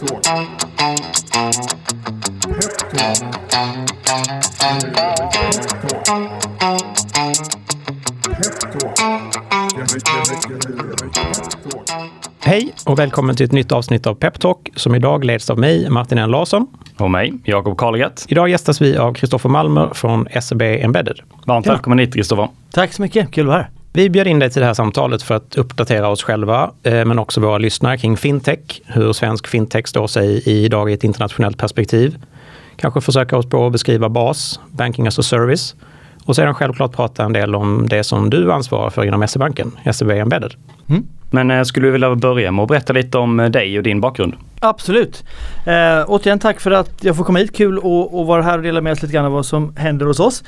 Peptalk. Peptalk. Hej och välkommen till ett nytt avsnitt av Peptalk som idag leds av mig, Martin N Larsson. Och mig, Jakob Karlgren. Idag gästas vi av Kristoffer Malmer från SEB Embedded. Varmt Ja. välkommen hit Kristoffer. Tack så mycket, kul att vara här. Vi bjöd in dig till det här samtalet för att uppdatera oss själva, eh, men också våra lyssnare kring fintech, hur svensk fintech står sig idag i ett internationellt perspektiv. Kanske försöka oss på att beskriva BAS, Banking as a Service. Och sedan självklart prata en del om det som du ansvarar för inom SE-banken, SEB Embedded. Men eh, skulle du vilja börja med att berätta lite om eh, dig och din bakgrund? Absolut. Eh, återigen tack för att jag får komma hit. Kul att, att vara här och dela med oss lite grann av vad som händer hos oss.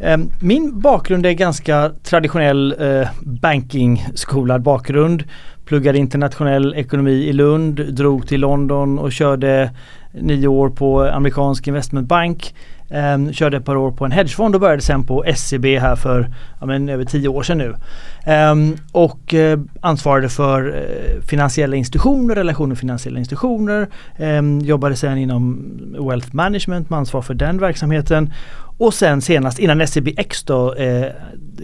Ehm, min bakgrund är ganska traditionell eh, bakgrund. Pluggade internationell ekonomi i Lund, drog till London och körde nio år på amerikansk investmentbank. Um, körde ett par år på en hedgefond och började sen på SEB här för ja, men, över tio år sedan nu. Ehm, och eh, ansvarade för eh, finansiella institutioner, relationer med finansiella institutioner. Ehm, jobbade sen inom Wealth Management med ansvar för den verksamheten. Och sen senast innan SEBX då eh,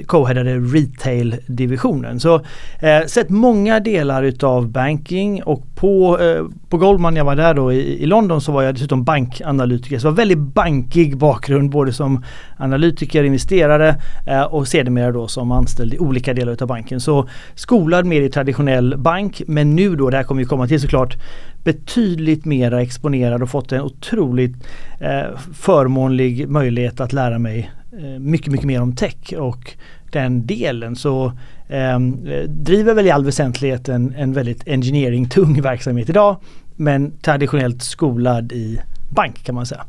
co-headade retail-divisionen. Så eh, sett många delar utav banking och på, eh, på Goldman när jag var där då i, i London så var jag dessutom bankanalytiker. Så det var väldigt bankig bakgrund både som analytiker, investerare eh, och sedermera då som anställd i olika delar utav banken. Så skolad mer i traditionell bank men nu då, det här kommer vi komma till såklart, betydligt mera exponerad och fått en otroligt eh, förmånlig möjlighet att lära mig eh, mycket, mycket mer om tech och den delen. Så eh, driver väl i all väsentlighet en, en väldigt engineering-tung verksamhet idag men traditionellt skolad i bank kan man säga.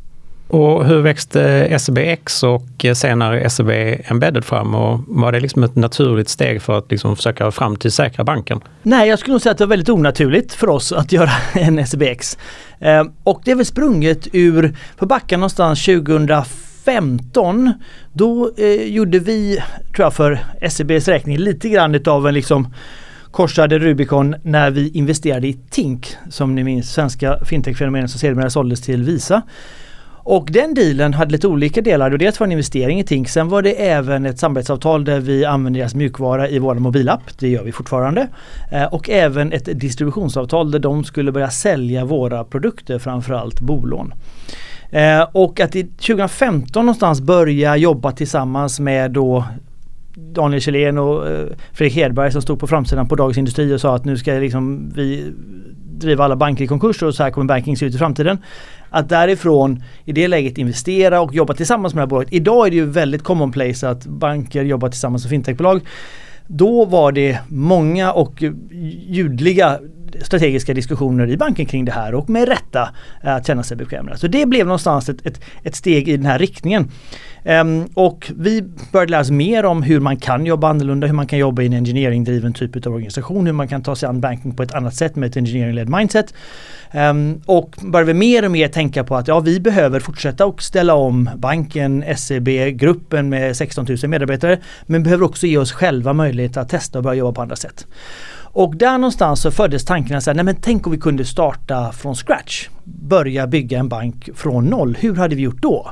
Och hur växte SEBX och senare SEB Embedded fram? Och var det liksom ett naturligt steg för att liksom försöka framtidssäkra banken? Nej, jag skulle nog säga att det var väldigt onaturligt för oss att göra en SEBX. Ehm, och det är väl sprunget ur, på backen någonstans 2015, då eh, gjorde vi, tror jag för SEBs räkning, lite grann utav en liksom korsade Rubicon när vi investerade i Tink, som ni minns, svenska fintech-fenomenet som sedermera såldes till Visa. Och den dealen hade lite olika delar. Och dels var det en investering i Tink. Sen var det även ett samarbetsavtal där vi använder deras mjukvara i vår mobilapp. Det gör vi fortfarande. Eh, och även ett distributionsavtal där de skulle börja sälja våra produkter, framförallt bolån. Eh, och att i 2015 någonstans börja jobba tillsammans med då Daniel Kjellén och eh, Fredrik Hedberg som stod på framsidan på Dagens Industri och sa att nu ska liksom vi driva alla banker i konkurs och så här kommer banking se ut i framtiden. Att därifrån i det läget investera och jobba tillsammans med det här bolaget. Idag är det ju väldigt commonplace att banker jobbar tillsammans med fintechbolag. Då var det många och ljudliga strategiska diskussioner i banken kring det här och med rätta eh, att känna sig bekvämare. Så det blev någonstans ett, ett, ett steg i den här riktningen. Um, och vi började lära oss mer om hur man kan jobba annorlunda, hur man kan jobba i en engineering-driven typ av organisation, hur man kan ta sig an banking på ett annat sätt med ett engineering-led mindset. Um, och började mer och mer tänka på att ja, vi behöver fortsätta och ställa om banken, SEB-gruppen med 16 000 medarbetare, men behöver också ge oss själva möjlighet att testa och börja jobba på andra sätt. Och där någonstans så föddes tanken att säga, nej men tänk om vi kunde starta från scratch. Börja bygga en bank från noll. Hur hade vi gjort då?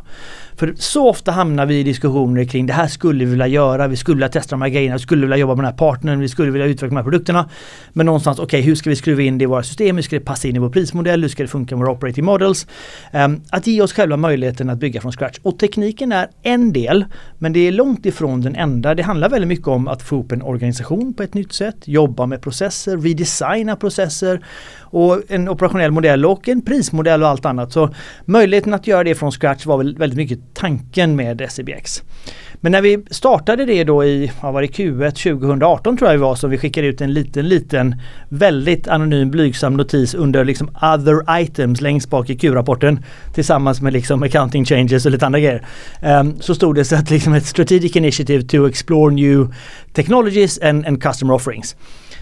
För så ofta hamnar vi i diskussioner kring det här skulle vi vilja göra, vi skulle vilja testa de här grejerna, vi skulle vilja jobba med den här partnern, vi skulle vilja utveckla de här produkterna. Men någonstans, okej okay, hur ska vi skruva in det i våra system, hur ska det passa in i vår prismodell, hur ska det funka med våra operating models? Um, att ge oss själva möjligheten att bygga från scratch. Och tekniken är en del, men det är långt ifrån den enda. Det handlar väldigt mycket om att få upp en organisation på ett nytt sätt, jobba med processer, redesigna processer och en operationell modell och en prismodell och allt annat. Så möjligheten att göra det från scratch var väl väldigt mycket tanken med SEBX. Men när vi startade det då i, vad var det, Q1 2018 tror jag det var, så vi skickade ut en liten, liten, väldigt anonym blygsam notis under liksom other items längst bak i Q-rapporten tillsammans med liksom accounting changes och lite andra grejer. Um, så stod det så att liksom ett strategic initiative to explore new technologies and, and customer offerings.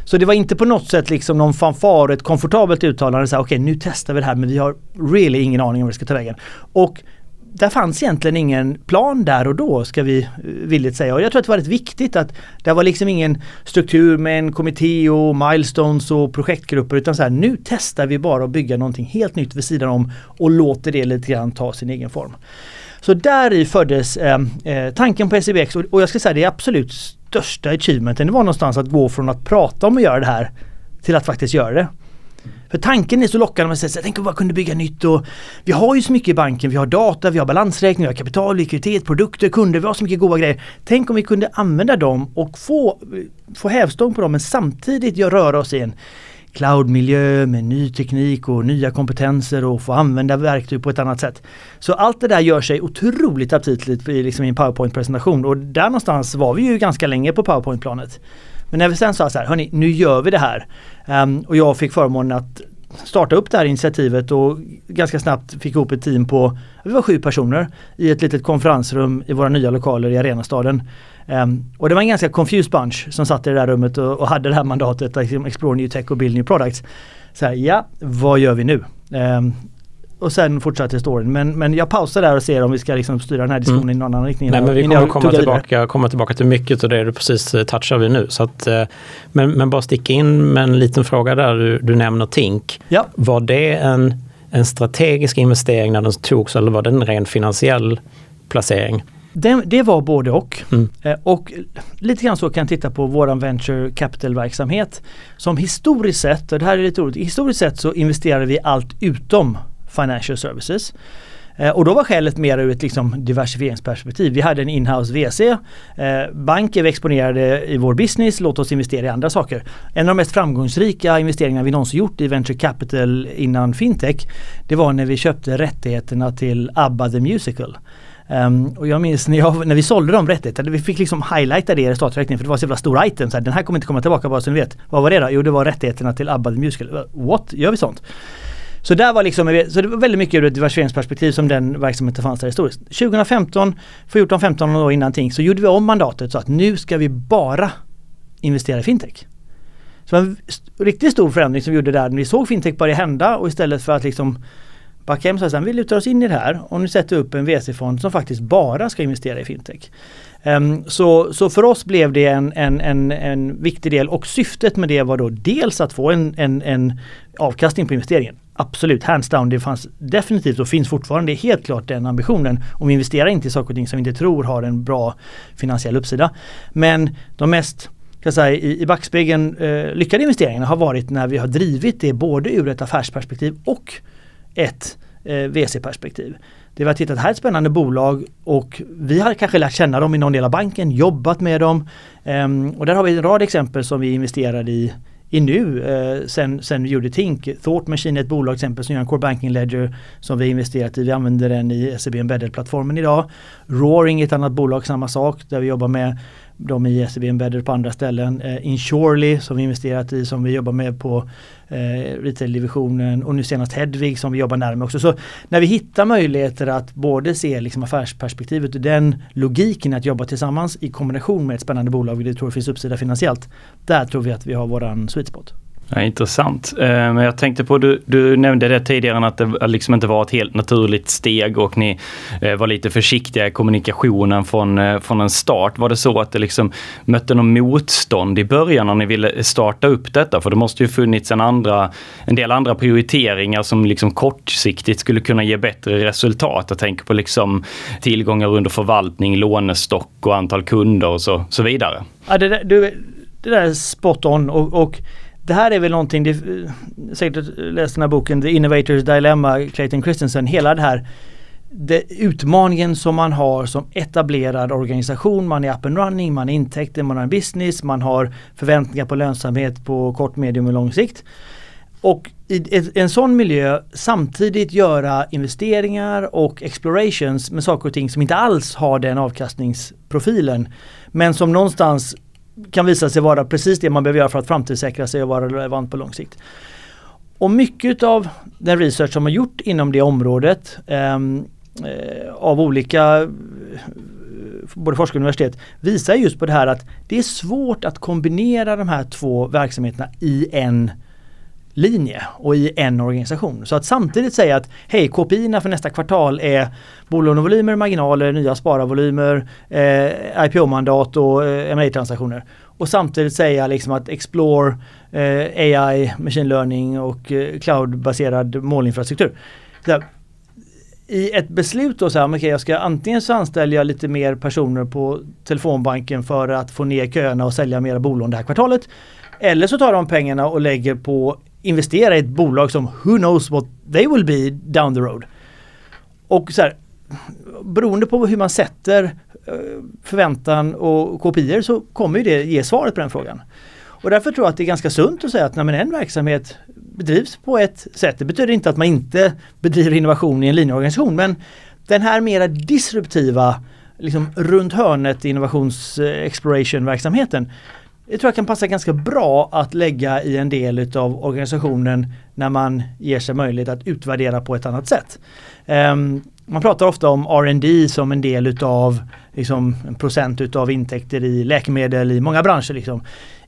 Så det var inte på något sätt liksom någon fanfar, ett komfortabelt uttalande. Okej, okay, nu testar vi det här men vi har really ingen aning om hur det ska ta vägen. Och där fanns egentligen ingen plan där och då ska vi eh, villigt säga. Och jag tror att det var rätt viktigt att det var liksom ingen struktur med en kommitté och milestones och projektgrupper utan så här nu testar vi bara att bygga någonting helt nytt vid sidan om och låter det lite grann ta sin egen form. Så där i föddes eh, eh, tanken på SEBX och, och jag ska säga det är absolut största achievementen. Det var någonstans att gå från att prata om att göra det här till att faktiskt göra det. För tanken är så lockande, man säger tänk om vi bara kunde bygga nytt och vi har ju så mycket i banken, vi har data, vi har balansräkning, vi har kapital, likviditet, produkter, kunder, vi har så mycket goda grejer. Tänk om vi kunde använda dem och få, få hävstång på dem men samtidigt röra oss i en cloudmiljö med ny teknik och nya kompetenser och få använda verktyg på ett annat sätt. Så allt det där gör sig otroligt aptitligt i, liksom i en powerpoint-presentation och där någonstans var vi ju ganska länge på powerpoint-planet. Men när vi sen sa så här, hörni, nu gör vi det här. Um, och jag fick förmånen att starta upp det här initiativet och ganska snabbt fick ihop ett team på, vi var sju personer i ett litet konferensrum i våra nya lokaler i Arenastaden. Um, och det var en ganska confused bunch som satt i det där rummet och, och hade det här mandatet att liksom explore new tech och build new products. Så här, ja, vad gör vi nu? Um, och sen fortsatte storyn. Men, men jag pausar där och ser om vi ska liksom styra den här diskussionen mm. i någon annan riktning. Nej, men vi kommer komma tillbaka, komma tillbaka till mycket av det du precis eh, touchar vid nu. Så att, eh, men, men bara sticka in med en liten fråga där du, du nämner Tink. Ja. Var det en, en strategisk investering när den togs eller var det en ren finansiell placering? Det, det, var både och. Mm. Eh, och lite grann så kan jag titta på våran venture capital-verksamhet. Som historiskt sett, och det här är lite roligt, historiskt sett så investerade vi allt utom financial services. Eh, och då var skälet mer ur ett liksom diversifieringsperspektiv. Vi hade en inhouse VC. Eh, vi exponerade i vår business, låt oss investera i andra saker. En av de mest framgångsrika investeringarna vi någonsin gjort i venture capital innan fintech det var när vi köpte rättigheterna till ABBA the Musical. Um, och jag minns när, jag, när vi sålde de rättigheterna, vi fick liksom highlighta det i resultaträkningen för det var så jävla stor item. Så här, den här kommer inte komma tillbaka bara så ni vet. Vad var det då? Jo det var rättigheterna till ABBA the Musical. What? Gör vi sånt? Så där var liksom, så det var väldigt mycket ur ett diversifieringsperspektiv som den verksamheten fanns där historiskt. 2015, 14-15 år innan ting så gjorde vi om mandatet så att nu ska vi bara investera i fintech. Så det var en riktigt stor förändring som vi gjorde där när vi såg fintech börja hända och istället för att liksom backa hem så att vi lutar oss in i det här och nu sätter vi upp en VC-fond som faktiskt bara ska investera i fintech. Um, så, så för oss blev det en, en, en, en viktig del och syftet med det var då dels att få en, en, en avkastning på investeringen. Absolut, hands down, det fanns definitivt och finns fortfarande helt klart den ambitionen. Om vi investerar inte i saker och ting som vi inte tror har en bra finansiell uppsida. Men de mest kan säga, i, i backspegeln eh, lyckade investeringarna har varit när vi har drivit det både ur ett affärsperspektiv och ett eh, VC-perspektiv. Det var att titta, det här är ett spännande bolag och vi har kanske lärt känna dem i någon del av banken, jobbat med dem. Eh, och där har vi en rad exempel som vi investerade i i nu eh, sen, sen vi gjorde Tink. Thought Machine är ett bolag exempel som gör en core banking ledger som vi investerat i. Vi använder den i SEB Embedded-plattformen idag. Roaring är ett annat bolag, samma sak, där vi jobbar med de i SEB Embedded på andra ställen. Eh, Insurely som vi investerat i som vi jobbar med på eh, retail-divisionen och nu senast Hedvig som vi jobbar närmare också. Så när vi hittar möjligheter att både se liksom affärsperspektivet och den logiken att jobba tillsammans i kombination med ett spännande bolag, det tror det finns uppsida finansiellt. Där tror vi att vi har våran sweet spot. Ja, intressant. Eh, men jag tänkte på, du, du nämnde det tidigare att det liksom inte var ett helt naturligt steg och ni eh, var lite försiktiga i kommunikationen från, eh, från en start. Var det så att det liksom mötte någon motstånd i början när ni ville starta upp detta? För det måste ju funnits en, andra, en del andra prioriteringar som liksom kortsiktigt skulle kunna ge bättre resultat. Jag tänker på liksom tillgångar under förvaltning, lånestock och antal kunder och så, så vidare. Ja, det, där, du, det där är spot on och, och det här är väl någonting, det, eh, säkert läst den här boken The Innovators Dilemma, Clayton Christensen, hela det här det, utmaningen som man har som etablerad organisation, man är up and running, man har intäkter, man har en business, man har förväntningar på lönsamhet på kort, medium och lång sikt. Och i en sån miljö samtidigt göra investeringar och explorations med saker och ting som inte alls har den avkastningsprofilen. Men som någonstans kan visa sig vara precis det man behöver göra för att framtidssäkra sig och vara relevant på lång sikt. Och mycket av den research som har gjort inom det området ehm, eh, av olika både forskare och universitet visar just på det här att det är svårt att kombinera de här två verksamheterna i en linje och i en organisation. Så att samtidigt säga att hej, KPI för nästa kvartal är bolånevolymer, marginaler, nya spararvolymer, eh, IPO-mandat och eh, ma transaktioner Och samtidigt säga liksom att Explore, eh, AI, machine learning och eh, cloudbaserad målinfrastruktur. Så i ett beslut då så här, okay, jag ska antingen så anställer jag lite mer personer på telefonbanken för att få ner köerna och sälja mera bolån det här kvartalet. Eller så tar de pengarna och lägger på investera i ett bolag som who knows what they will be down the road. Och så här, beroende på hur man sätter eh, förväntan och kopior så kommer det ge svaret på den frågan. Och därför tror jag att det är ganska sunt att säga att när en verksamhet bedrivs på ett sätt, det betyder inte att man inte bedriver innovation i en linjeorganisation men den här mera disruptiva liksom runt hörnet innovations eh, exploration verksamheten det tror jag kan passa ganska bra att lägga i en del utav organisationen när man ger sig möjlighet att utvärdera på ett annat sätt. Um, man pratar ofta om R&D som en del utav liksom, en procent utav intäkter i läkemedel i många branscher. Liksom.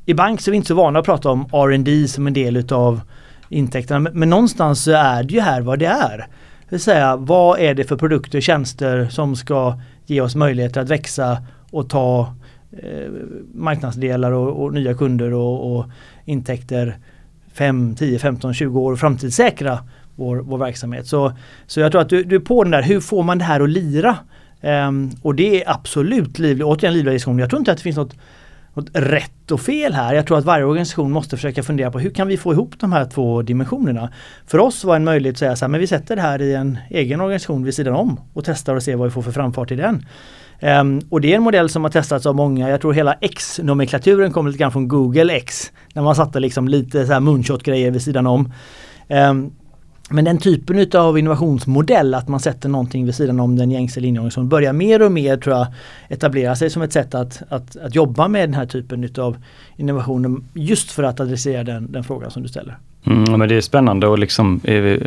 I bank så är vi inte så vana att prata om R&D som en del utav intäkterna men, men någonstans så är det ju här vad det är. Det vill säga vad är det för produkter och tjänster som ska ge oss möjligheter att växa och ta eh, marknadsdelar och, och, nya kunder och, och intäkter 5, 10, 15, 20 år och framtidssäkra vår, vår verksamhet. Så, så jag tror att du, du är på den där, hur får man det här att lira? Um, och det är absolut livlig, återigen livliga diskussion. Jag tror inte att det finns något, något rätt och fel här. Jag tror att varje organisation måste försöka fundera på hur kan vi få ihop de här två dimensionerna. För oss var en möjlighet att säga så här, men vi sätter det här i en egen organisation vid sidan om och testar och ser vad vi får för framfart i den. Um, och det är en modell som har testats av många. Jag tror hela X-nomenklaturen kommer lite grann från Google X. När man satte liksom lite så här moonshot-grejer vid sidan om. Um, men den typen av innovationsmodell, att man sätter någonting vid sidan om den gängse linjeorganisationen, börjar mer och mer tror jag etablera sig som ett sätt att, att, att jobba med den här typen av innovationer just för att adressera den, den frågan som du ställer. Mm, men det är spännande att liksom, eh,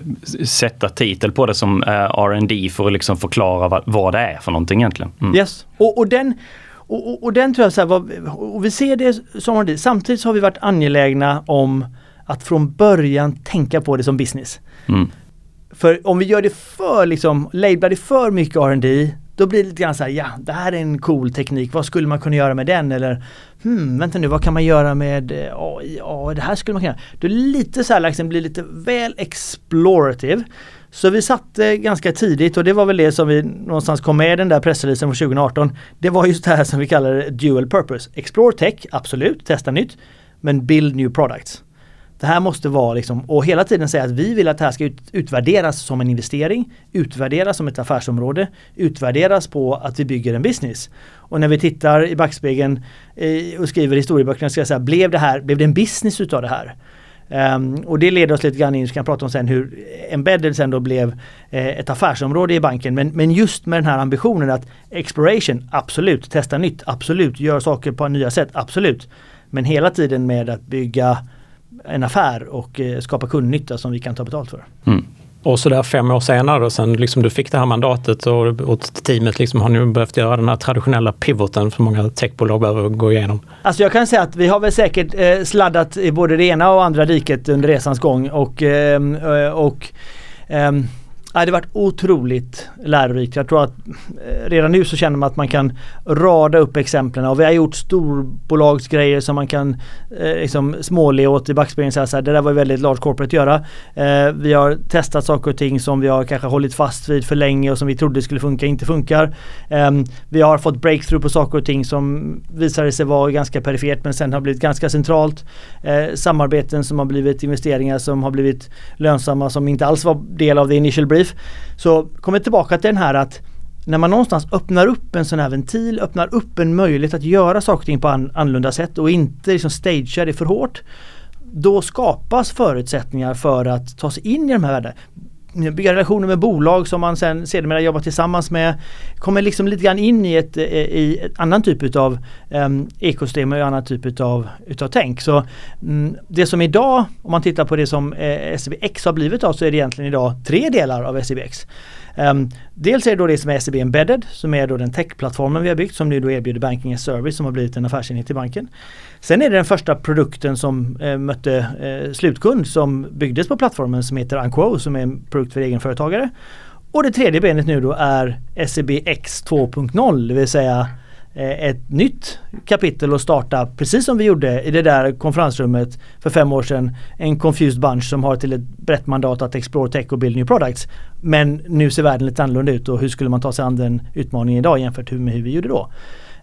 sätta titel på det som eh, R&D för att liksom förklara vad, vad, det är för någonting egentligen. Mm. Yes, och, och den och, och, och, den tror jag så här, vad, och vi ser det som R&D. Samtidigt har vi varit angelägna om att från början tänka på det som business. Mm. För om vi gör det för liksom, lablar det för mycket R&D då blir det lite grann så här, ja det här är en cool teknik, vad skulle man kunna göra med den? Eller hmm, vänta nu, vad kan man göra med eh, AI? Ja, det här skulle man kunna göra. Då är lite så här, liksom, blir lite väl explorative. Så vi satte ganska tidigt och det var väl det som vi någonstans kom med i den där pressreleasen från 2018. Det var just det här som vi kallar dual purpose. Explore tech, absolut, testa nytt. Men build new products. Det här måste vara liksom, och hela tiden säga att vi vill att det här ska ut, utvärderas som en investering, utvärderas som ett affärsområde, utvärderas på att vi bygger en business. Och när vi tittar i backspegeln eh, och skriver historieböckerna ska jag säga, blev det här, blev det en business utav det här? Um, och det leder oss lite grann in, vi kan prata om sen hur Embedded sen då blev eh, ett affärsområde i banken. Men, men just med den här ambitionen att exploration, absolut, testa nytt, absolut, gör saker på nya sätt, absolut. Men hela tiden med att bygga en affär och eh, skapa kundnytta som vi kan ta betalt för. Mm. Och så där fem år senare, och sen liksom du fick det här mandatet och, och teamet liksom har nu behövt göra den här traditionella pivoten som många techbolag behöver gå igenom. Alltså jag kan säga att vi har väl säkert eh, sladdat i både det ena och andra diket under resans gång och, eh, och eh, Ja, det har varit otroligt lärorikt. Jag tror att eh, redan nu så känner man att man kan rada upp exemplen och vi har gjort storbolagsgrejer som man kan eh, liksom småle åt i backspegeln så här, det där var väldigt large corporate att göra. Eh, vi har testat saker och ting som vi har kanske hållit fast vid för länge och som vi trodde skulle funka inte funkar. Eh, vi har fått breakthrough på saker och ting som visade sig vara ganska perifert men sen har blivit ganska centralt. Eh, samarbeten som har blivit investeringar som har blivit lönsamma som inte alls var del av the initial break brief. Så kommer tillbaka till den här att när man någonstans öppnar upp en sån här ventil, öppnar upp en möjlighet att göra saker och ting på an annorlunda sätt och inte liksom stagea det för hårt. Då skapas förutsättningar för att ta sig in i de här världarna bygga relationer med bolag som man sen sedermera jobbar tillsammans med. Kommer liksom lite grann in i ett, eh, i ett annan typ utav um, ekosystem och annan typ utav, utav tänk. Så um, det som idag, om man tittar på det som eh, SCBX har blivit av så är det egentligen idag tre delar av SCBX. Um, dels är det då det som är SEB Embedded som är då den techplattformen vi har byggt som nu då erbjuder Banking as Service som har blivit en affärsenhet i banken. Sen är det den första produkten som eh, mötte eh, slutkund som byggdes på plattformen som heter Unquo som är en produkt för egenföretagare. Och det tredje benet nu då är SEB X 2.0 det vill säga ett nytt kapitel och starta precis som vi gjorde i det där konferensrummet för fem år sedan. En confused bunch som har till ett brett mandat att explore tech och build new products. Men nu ser världen lite annorlunda ut och hur skulle man ta sig an den utmaningen idag jämfört med hur vi gjorde då.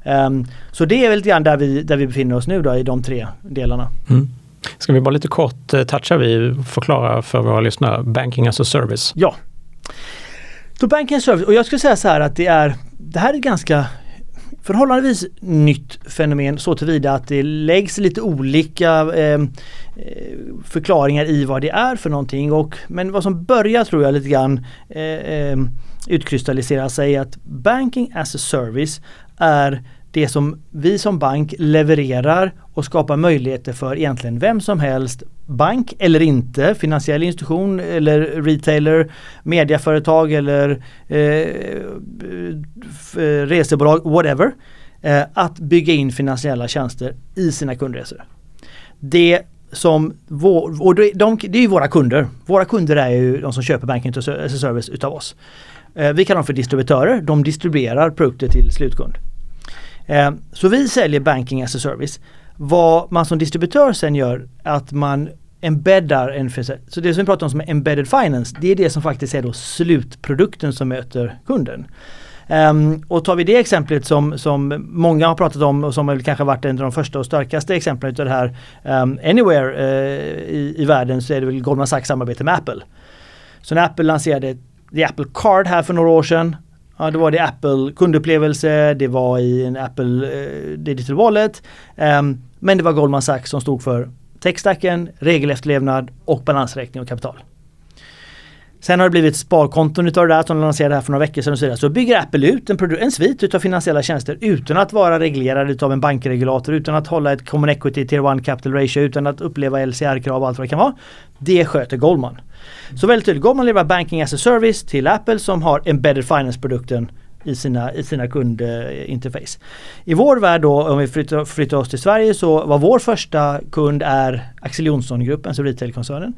Um, så det är väl lite grann där vi, där vi befinner oss nu då i de tre delarna. Mm. Ska vi bara lite kort eh, toucha vi förklara för våra lyssnare, Banking as a service? Ja. Så Banking as a service, och jag skulle säga så här att det är det här är ganska förhållandevis nytt fenomen så tillvida att det läggs lite olika eh, eh, förklaringar i vad det är för någonting. Och, men vad som börjar tror jag lite grann eh, eh, utkristallisera sig att banking as a service är det som vi som bank levererar och skapar möjligheter för egentligen vem som helst, bank eller inte, finansiell institution eller retailer, mediaföretag eller eh, eh resebolag, whatever, eh, att bygga in finansiella tjänster i sina kundresor. Det som vår, och de, de, det är ju våra kunder. Våra kunder är ju de som köper banking as a service utav oss. Eh, vi kallar dem för distributörer. De distribuerar produkter till slutkund. Eh, så vi säljer banking as a service. Vad man som distributör sen gör att man embeddar en Så det som vi pratar om som är embedded finance, det är det som faktiskt är då slutprodukten som möter kunden. Um, och tar vi det exemplet som, som många har pratat om och som väl kanske varit en av de första och starkaste exemplen utav det här um, Anywhere uh, i, i världen så är det väl Goldman Sachs samarbete med Apple. Så när Apple lanserade The Apple Card här för några år sedan Ja, då var det Apple kundupplevelse, det var i en Apple eh, Digital Wallet. Um, men det var Goldman Sachs som stod för techstacken, regelefterlevnad och balansräkning och kapital. Sen har det blivit sparkonton utav det där som lanserade här för några veckor sedan. Och så, så bygger Apple ut en, en svit utav finansiella tjänster utan att vara reglerad utav en bankregulator, utan att hålla ett common equity tier 1 capital ratio, utan att uppleva LCR-krav och allt vad det kan vara. Det sköter Goldman. Så väldigt tydligt, Goldman levererar banking as a service till Apple som har embedded finance-produkten i sina, i sina kundinterface. I vår värld då, om vi flyttar, flyttar oss till Sverige, så var vår första kund är Axel Jonsson-gruppen, alltså retailkoncernen. Mm.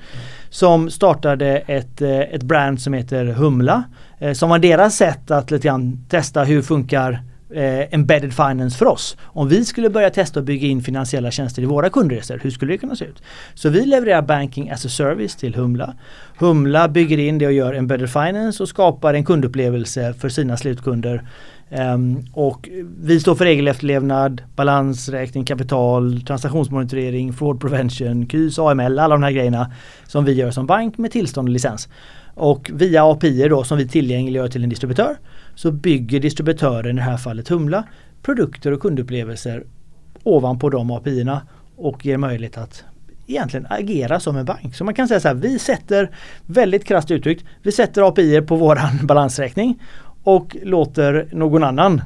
Som startade ett, eh, ett brand som heter Humla. Eh, som var deras sätt att lite grann testa hur funkar eh, embedded finance för oss. Om vi skulle börja testa att bygga in finansiella tjänster i våra kundresor, hur skulle det kunna se ut? Så vi levererar banking as a service till Humla. Humla bygger in det och gör embedded finance och skapar en kundupplevelse för sina slutkunder. Um, och vi står för regelefterlevnad, balansräkning, kapital, transaktionsmonitorering, fraud prevention, KYS, AML, alla de här grejerna som vi gör som bank med tillstånd och licens. Och via API då som vi tillgängliggör till en distributör så bygger distributören, i det här fallet Humla, produkter och kundupplevelser ovanpå de API-erna och ger möjlighet att egentligen agera som en bank. Så man kan säga så här, vi sätter, väldigt krasst uttryckt, vi sätter API på våran balansräkning och låter någon annan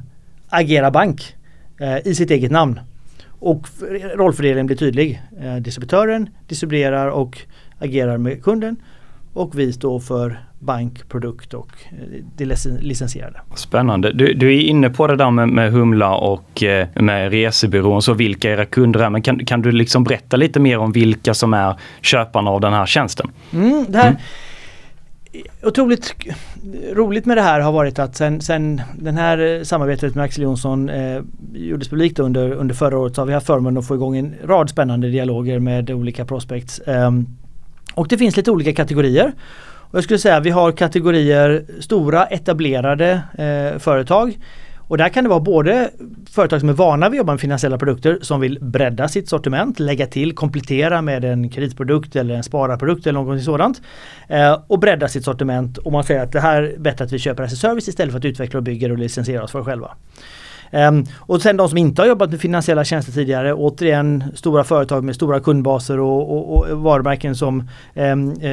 agera bank eh, i sitt eget namn. Och rollfördelningen blir tydlig. Eh, distributören distribuerar och agerar med kunden och vi står för bank, produkt och eh, det licensierade. Spännande. Du, du, är inne på det där med, med Humla och eh, med resebyrån, så vilka era kunder är. Men kan, kan du liksom berätta lite mer om vilka som är köparna av den här tjänsten? Mm, det här, mm. Otroligt roligt med det här har varit att sen, sen den här eh, samarbetet med Axel Jonsson eh, gjordes publikt under, under förra året så har vi haft förmånen att få igång en rad spännande dialoger med olika prospects. Um, och det finns lite olika kategorier. Och jag skulle säga att vi har kategorier stora etablerade eh, företag. Och där kan det vara både företag som är vana vid att jobba med finansiella produkter som vill bredda sitt sortiment, lägga till, komplettera med en kreditprodukt eller en spararprodukt eller något sådant. Eh, och bredda sitt sortiment och man säger att det här är bättre att vi köper as service istället för att utveckla och bygga och licensiera oss för själva. Um, och sen de som inte har jobbat med finansiella tjänster tidigare, återigen stora företag med stora kundbaser och, och, och varumärken som um, uh,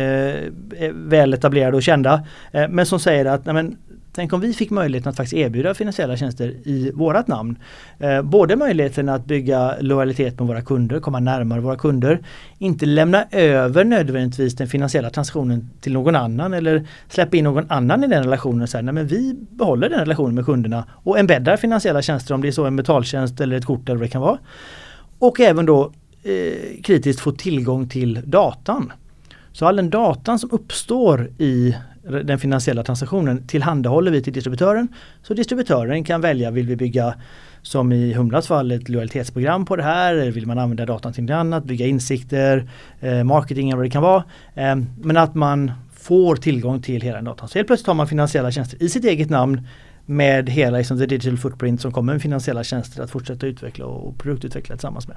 är väl etablerade och kända. Uh, men som säger att nej, men, Tänk om vi fick möjligheten att faktiskt erbjuda finansiella tjänster i vårat namn. Eh, både möjligheten att bygga lojalitet med våra kunder, komma närmare våra kunder. Inte lämna över nödvändigtvis den finansiella transaktionen till någon annan eller släppa in någon annan i den relationen. Och säga, nej men vi behåller den relationen med kunderna och embeddar finansiella tjänster om det är så en betaltjänst eller ett kort eller vad det kan vara. Och även då eh, kritiskt få tillgång till datan. Så all den datan som uppstår i den finansiella transaktionen tillhandahåller vi till distributören. Så distributören kan välja, vill vi bygga som i Humlas fall ett lojalitetsprogram på det här? Eller vill man använda datan till något annat? Bygga insikter, eh, marketing eller vad det kan vara. Eh, men att man får tillgång till hela den datan. Så helt plötsligt har man finansiella tjänster i sitt eget namn med hela liksom, the digital footprint som kommer med finansiella tjänster att fortsätta utveckla och produktutveckla tillsammans med.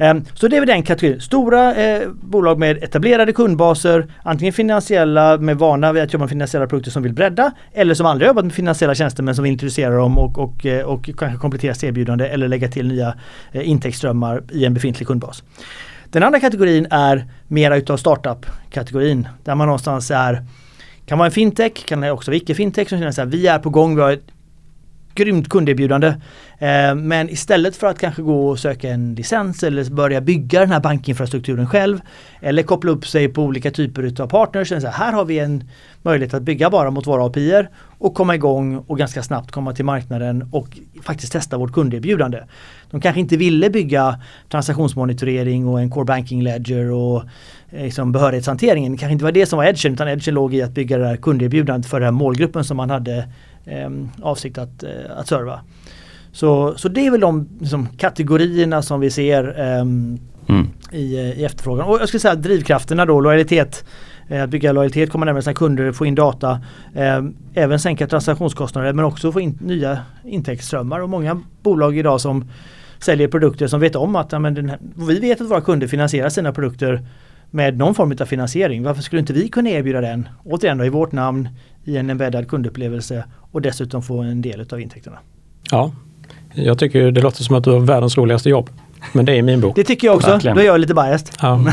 Ehm, så det är väl den kategorin. Stora eh, bolag med etablerade kundbaser, antingen finansiella med vana vid att jobba med finansiella produkter som vill bredda eller som aldrig jobbat med finansiella tjänster men som vill introducera dem och, och, eh, och kanske komplettera sitt erbjudande eller lägga till nya eh, intäktsströmmar i en befintlig kundbas. Den andra kategorin är mera utav startup-kategorin där man någonstans är kan vara en fintech, kan också vara icke-fintech som känner att vi är på gång, vi har ett grymt kunderbjudande. Eh, men istället för att kanske gå och söka en licens eller börja bygga den här bankinfrastrukturen själv eller koppla upp sig på olika typer av partners. Så här har vi en möjlighet att bygga bara mot våra API och komma igång och ganska snabbt komma till marknaden och faktiskt testa vårt kunderbjudande. De kanske inte ville bygga transaktionsmonitorering och en core banking ledger och eh, liksom behörighetshanteringen. Det kanske inte var det som var edgen utan edgen låg i att bygga det här kunderbjudandet för den här målgruppen som man hade eh, avsikt att, eh, att serva. Så, så det är väl de liksom, kategorierna som vi ser eh, mm. i, i efterfrågan. Och jag skulle säga drivkrafterna då, lojalitet eh, att bygga lojalitet, komma närmare sina kunder, få in data. Eh, även sänka transaktionskostnader men också få in nya intäktsströmmar. Och många bolag idag som säljer produkter som vet om att ja, men här, vi vet att våra kunder finansierar sina produkter med någon form av finansiering. Varför skulle inte vi kunna erbjuda den? Återigen då, i vårt namn, i en embeddad kundupplevelse och dessutom få en del av intäkterna. Ja, jag tycker det låter som att du har världens roligaste jobb. Men det är min bok. Det tycker jag också. Verkligen. Då är jag lite biased. Ja.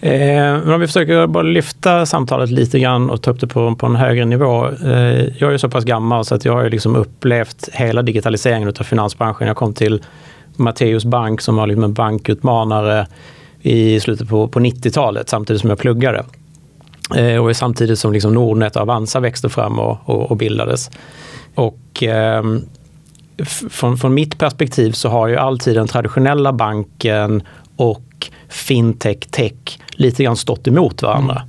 eh, men om vi försöker bara lyfta samtalet lite grann och ta upp det på, på en högre nivå. Eh, jag är så pass gammal så att jag har liksom upplevt hela digitaliseringen av finansbranschen. Jag kom till Matteus Bank som var liksom en bankutmanare i slutet på, på 90-talet samtidigt som jag pluggade. Eh, och samtidigt som liksom Nordnet och Avanza växte fram och, och, och bildades. Och eh, från, från mitt perspektiv så har ju alltid den traditionella banken och fintech, tech lite grann stått emot varandra.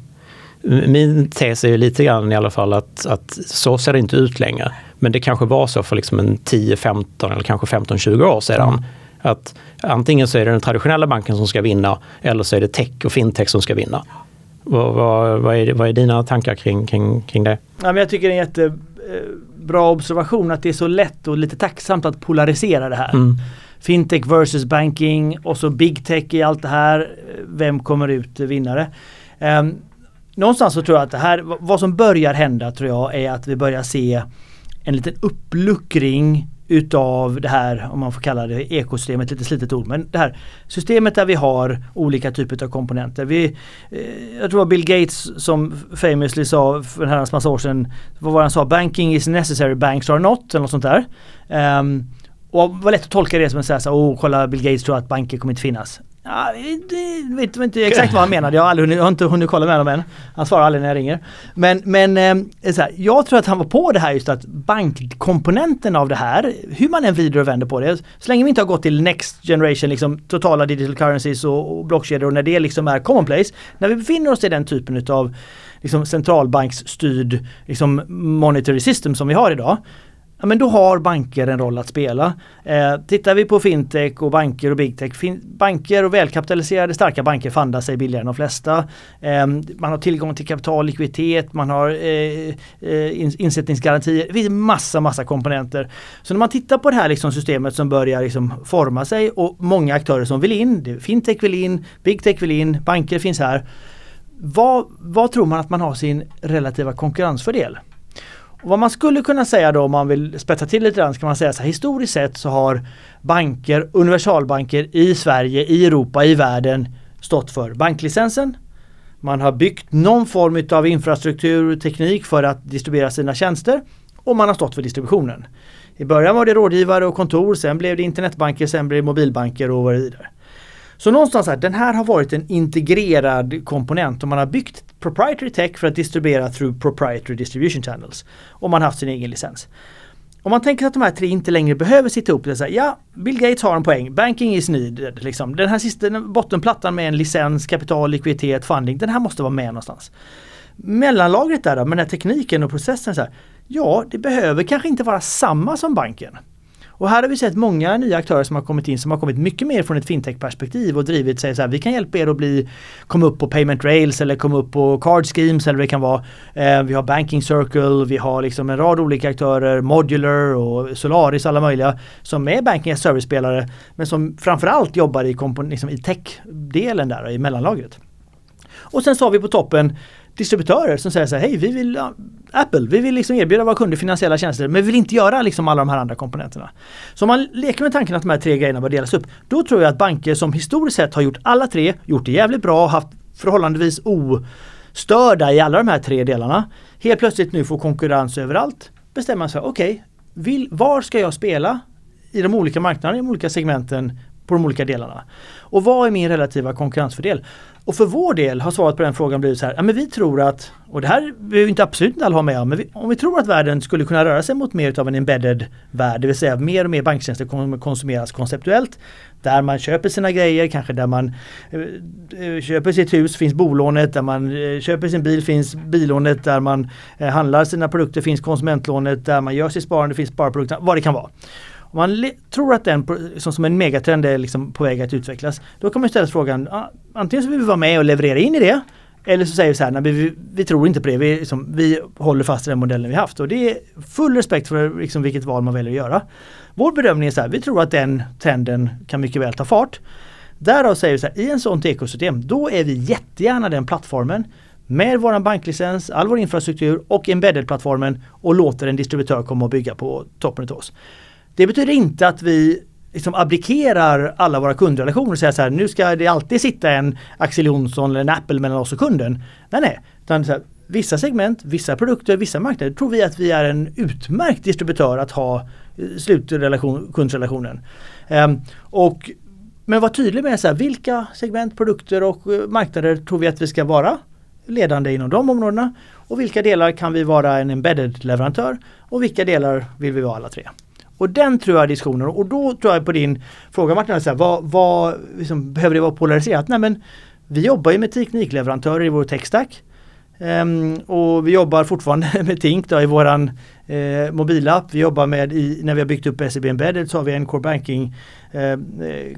Mm. Min tes är lite grann i alla fall att, att så ser det inte ut längre. Men det kanske var så för liksom en 10, 15 eller kanske 15-20 år sedan. Mm. Att antingen så är det den traditionella banken som ska vinna eller så är det tech och fintech som ska vinna. Vad, vad, vad, är, vad är dina tankar kring, kring, kring det? Ja, men jag tycker det är en jättebra observation att det är så lätt och lite tacksamt att polarisera det här. Mm. Fintech versus banking och så big tech i allt det här. Vem kommer ut vinnare? Um, någonstans så tror jag att det här, vad som börjar hända tror jag är att vi börjar se en liten uppluckring utav det här, om man får kalla det ekosystemet, lite slitet ord, men det här systemet där vi har olika typer av komponenter. Vi, eh, jag tror det var Bill Gates som famously sa för en herrans massa år sedan, vad var han sa, banking is necessary, banks are not, eller något sånt där. Um, och det var lätt att tolka det som att säga oh kolla Bill Gates tror att banker kommer inte finnas. Ja, det vet inte exakt vad han menade. Jag har, aldrig jag har inte hunnit kolla med honom än. Han svarar aldrig när jag ringer. Men, men eh, så här, jag tror att han var på det här just att bankkomponenten av det här, hur man än vrider och vänder på det. Så länge vi inte har gått till next generation, liksom totala digital currencies och, och blockkedjor och när det liksom är commonplace. När vi befinner oss i den typen utav liksom centralbanksstyrd liksom monetary system som vi har idag ja, men då har banker en roll att spela. Eh, tittar vi på fintech och banker och bigtech. Fin banker och välkapitaliserade starka banker fandar sig billigare än de flesta. Eh, man har tillgång till kapital, likviditet, man har eh, eh insättningsgarantier. Det finns massa, massa komponenter. Så när man tittar på det här liksom systemet som börjar liksom forma sig och många aktörer som vill in. Fintech vill in, bigtech vill in, banker finns här. Vad, vad tror man att man har sin relativa konkurrensfördel? Och vad man skulle kunna säga då om man vill spetsa till lite grann så kan man säga så här, historiskt sett så har banker, universalbanker i Sverige, i Europa, i världen stått för banklicensen, Man har byggt någon form av infrastruktur, teknik för att distribuera sina tjänster och man har stått för distributionen. I början var det rådgivare och kontor, sen blev det internetbanker, sen blev det mobilbanker och vad det vidare. Så någonstans här, den här har varit en integrerad komponent och man har byggt proprietary tech för att distribuera through proprietary distribution channels. Och man har haft sin egen licens. Om man tänker att de här tre inte längre behöver sitta ihop. Det så här, ja, Bill Gates har en poäng. Banking is needed. Liksom. Den här sista bottenplattan med en licens, kapital, likviditet, funding. Den här måste vara med någonstans. Mellanlagret där då, med den här tekniken och processen. Så här, ja, det behöver kanske inte vara samma som banken. Och här har vi sett många nya aktörer som har kommit in som har kommit mycket mer från ett fintech-perspektiv och drivit sig så här, vi kan hjälpa er att bli, komma upp på payment rails eller komma upp på card schemes eller vad det kan vara. Eh, vi har Banking Circle, vi har liksom en rad olika aktörer, Modular och Solaris alla möjliga som är banking as service-spelare men som framförallt jobbar i, liksom i tech-delen där, i mellanlagret. Och sen så har vi på toppen distributörer som säger så här, hej vi vill, Apple, vi vill liksom erbjuda våra kunder finansiella tjänster men vi vill inte göra liksom alla de här andra komponenterna. Så om man leker med tanken att de här tre grejerna bör delas upp, då tror jag att banker som historiskt sett har gjort alla tre, gjort det jävligt bra, haft förhållandevis ostörda i alla de här tre delarna, helt plötsligt nu får konkurrens överallt, bestämmer sig okej, okay, var ska jag spela i de olika marknaderna, i de olika segmenten på de olika delarna? Och vad är min relativa konkurrensfördel? Och för vår del har svaret på den frågan blivit så här, ja men vi tror att, och det här behöver inte absolut inte alla ha med om, men vi, om vi tror att världen skulle kunna röra sig mot mer av en embedded värld, det vill säga mer och mer banktjänster kommer konsumeras konceptuellt, där man köper sina grejer, kanske där man eh, eh, köper sitt hus finns bolånet, där man eh, köper sin bil finns billånet, där man eh, handlar sina produkter finns konsumentlånet, där man gör sitt sparande finns sparprodukterna, vad det kan vara. Om man tror att den som, som en megatrend är liksom på väg att utvecklas, då kan man ställa frågan, ah, antingen så vill vi vara med och leverera in i det, eller så säger vi så här, nej, vi, vi tror inte på det, vi, liksom, vi håller fast i den modellen vi haft. Och det är full respekt för liksom, vilket val man väljer att göra. Vår bedömning är så här, vi tror att den trenden kan mycket väl ta fart. Därav säger vi så här, i en sånt ekosystem, då är vi jättegärna den plattformen med vår banklicens, all vår infrastruktur och embedded-plattformen och låter en distributör komma och bygga på toppen av oss. Det betyder inte att vi liksom abdikerar alla våra kundrelationer och säger så här, nu ska det alltid sitta en Axel Jonsson eller en Apple mellan oss och kunden. Nej, nej. Utan så här, vissa segment, vissa produkter, vissa marknader tror vi att vi är en utmärkt distributör att ha eh, slutrelation, kundrelationen. Um, ehm, och, men var tydlig med så här, vilka segment, produkter och eh, marknader tror vi att vi ska vara ledande inom de områdena och vilka delar kan vi vara en embedded leverantör och vilka delar vill vi vara alla tre. Och den tror jag är diskussionen och då tror jag på din fråga Martin, så här, vad, vad liksom, behöver det vara polariserat? Nej men vi jobbar ju med teknikleverantörer i vår techstack. Um, och vi jobbar fortfarande med Tink då, i våran eh, mobilapp. Vi jobbar med, i, när vi har byggt upp SEB Embedded så har vi en Core Banking eh, eh,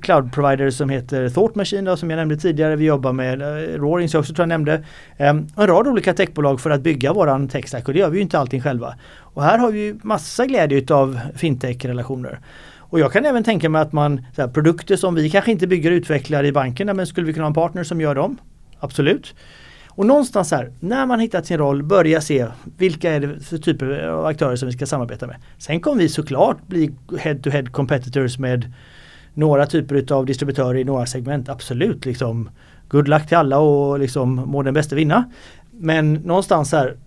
cloud provider som heter Thought Machine då, som jag nämnde tidigare. Vi jobbar med eh, Roaring som jag också tror jag nämnde. Um, en rad olika techbolag för att bygga våran techstack och det gör vi ju inte allting själva. Och här har vi ju massa glädje utav fintech-relationer. Och jag kan även tänka mig att man, här, produkter som vi kanske inte bygger och utvecklar i bankerna men skulle vi kunna ha en partner som gör dem? Absolut. Och någonstans här, när man hittat sin roll, börja se vilka är det för typer av aktörer som vi ska samarbeta med. Sen kommer vi såklart bli head-to-head -head competitors med några typer av distributörer i några segment. Absolut, liksom good luck till alla och liksom må den bästa vinna. Men någonstans här,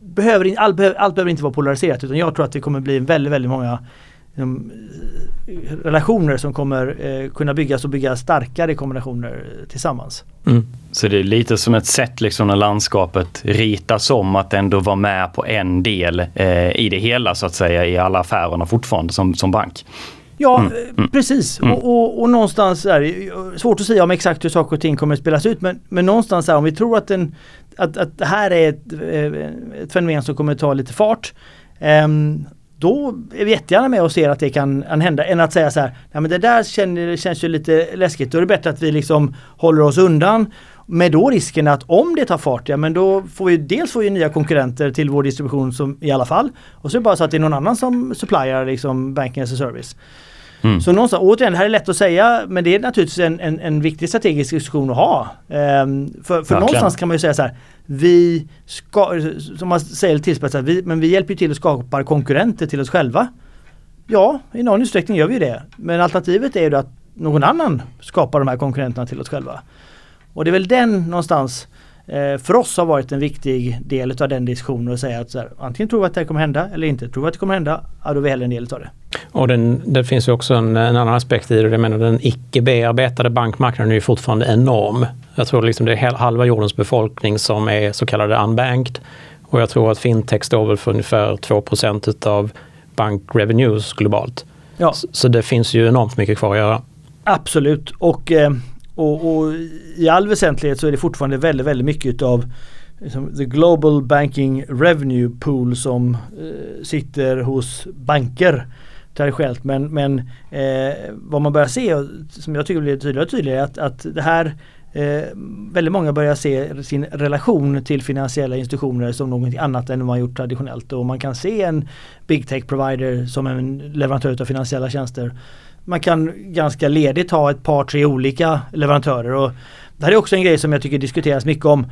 behöver, allt, allt behöver inte vara polariserat utan jag tror att det kommer bli väldigt, väldigt många relationer som kommer eh, kunna byggas och bygga starkare kombinationer tillsammans. Mm. Så det är lite som ett sätt liksom när landskapet ritas om att ändå vara med på en del eh, i det hela så att säga i alla affärerna fortfarande som, som bank. Ja, mm. Eh, mm. precis. Mm. Och, och, och, någonstans är det svårt att säga om exakt hur saker och ting kommer att spelas ut men, men någonstans är om vi tror att, den, att, att det här är ett, eh, ett fenomen som kommer ta lite fart. Um, då är vi jättegärna med och ser att det kan, hända än att säga så här, ja men det där känner, känns ju lite läskigt. Då är det bättre att vi liksom håller oss undan. Med då risken att om det tar fart, ja men då får vi dels få nya konkurrenter till vår distribution som i alla fall. Och så är det bara så att det är någon annan som supplyar liksom banking as a service. Mm. Så någonstans, återigen, det här är lätt att säga men det är naturligtvis en, en, en viktig strategisk diskussion att ha. Um, för för någonstans kan man ju säga så här, vi ska, som man säger tillspetsat, vi, men vi hjälper till att skapa konkurrenter till oss själva. Ja, i någon utsträckning gör vi det. Men alternativet är ju att någon annan skapar de här konkurrenterna till oss själva. Och det är väl den någonstans för oss har varit en viktig del av den diskussionen att säga att här, antingen tror vi att det här kommer hända eller inte. Tror vi att det kommer hända, ja då är vi hellre en del av det. Och den, det finns ju också en, en, annan aspekt i det. Jag menar den icke bearbetade bankmarknaden är ju fortfarande enorm. Jag tror liksom det är halva jordens befolkning som är så kallade unbanked. Och jag tror att fintech står väl för ungefär 2 utav bankrevenues globalt. Ja. Så, så, det finns ju enormt mycket kvar att göra. Absolut och, eh, och, och i all väsentlighet så är det fortfarande väldigt, väldigt mycket utav liksom, the global banking revenue pool som eh, sitter hos banker traditionellt. Men, men eh, vad man börjar se, som jag tycker blir tydligare och tydligare, är att, att det här eh, väldigt många börjar se sin relation till finansiella institutioner som något annat än vad man gjort traditionellt. Och man kan se en big tech provider som en leverantör av finansiella tjänster. Man kan ganska ledigt ha ett par, tre olika leverantörer. Och det här är också en grej som jag tycker diskuteras mycket om.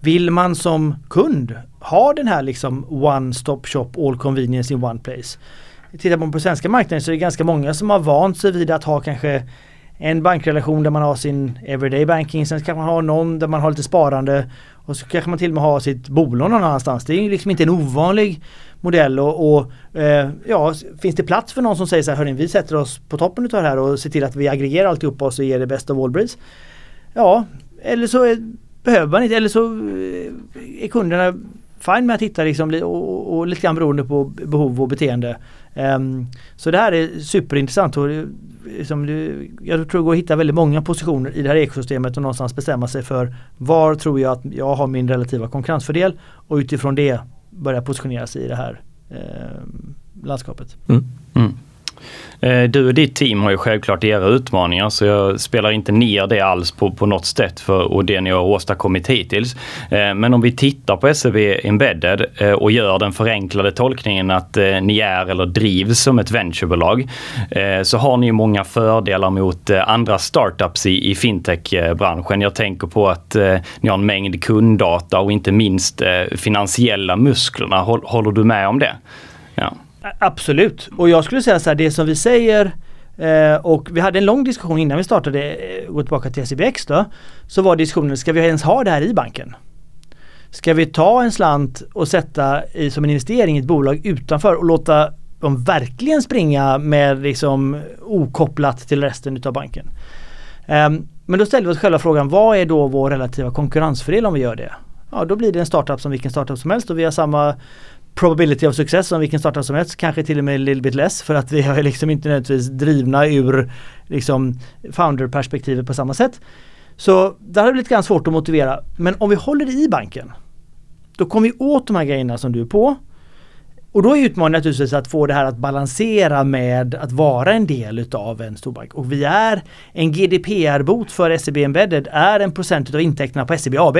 Vill man som kund ha den här liksom one stop shop all convenience in one place? Tittar man på svenska marknaden så är det ganska många som har vant sig vid att ha kanske en bankrelation där man har sin everyday banking. Sen kanske man ha någon där man har lite sparande. Och så kanske man till och med har sitt bolån någon annanstans. Det är liksom inte en ovanlig modell. Och, och eh, ja, finns det plats för någon som säger så här, hörni, vi sätter oss på toppen utav det här och ser till att vi aggregerar alltihopa och så ger det bästa av all. Ja, eller så är, behöver man inte, eller så eh, är kunderna fine med att hitta liksom, och, och lite grann beroende på behov och beteende. Um, så det här är superintressant. Och, liksom, jag tror det går att hitta väldigt många positioner i det här ekosystemet och någonstans bestämma sig för var tror jag att jag har min relativa konkurrensfördel och utifrån det börja positionera sig i det här eh, landskapet. Mm. Mm. Eh, du och ditt team har ju självklart era utmaningar så jag spelar inte ner det alls på, på något sätt för och det ni har åstadkommit hittills. Eh, men om vi tittar på SEB Embedded eh, och gör den förenklade tolkningen att ni är eller drivs som ett venturebolag så har ni ju många fördelar mot andra startups i, i fintech-branschen. Jag tänker på att ni har en mängd kunddata och inte minst finansiella musklerna. Håller du med om det? Ja. Absolut. Och jag skulle säga så här, det som vi säger eh, och vi hade en lång diskussion innan vi startade, och gå tillbaka till SEBX då. Så var diskussionen, ska vi ens ha det här i banken? Ska vi ta en slant och sätta i, som en investering i ett bolag utanför och låta dem verkligen springa med liksom okopplat till resten utav banken? Um, men då ställde vi oss själva frågan, vad är då vår relativa konkurrensfördel om vi gör det? Ja, då blir det en startup som vilken startup som helst och vi har samma probability of success som vilken startup som helst. Kanske till och med little bit less för att vi är liksom inte nödvändigtvis drivna ur liksom founder-perspektivet på samma sätt. Så det har blivit grann svårt att motivera. Men om vi håller det i banken då kommer vi åt de här grejerna som du är på. Och då är utmaningen naturligtvis att få det här att balansera med att vara en del utav en storbank. Och vi är en GDPR-bot för SEB Embedded är en procent av intäkterna på SEB AB.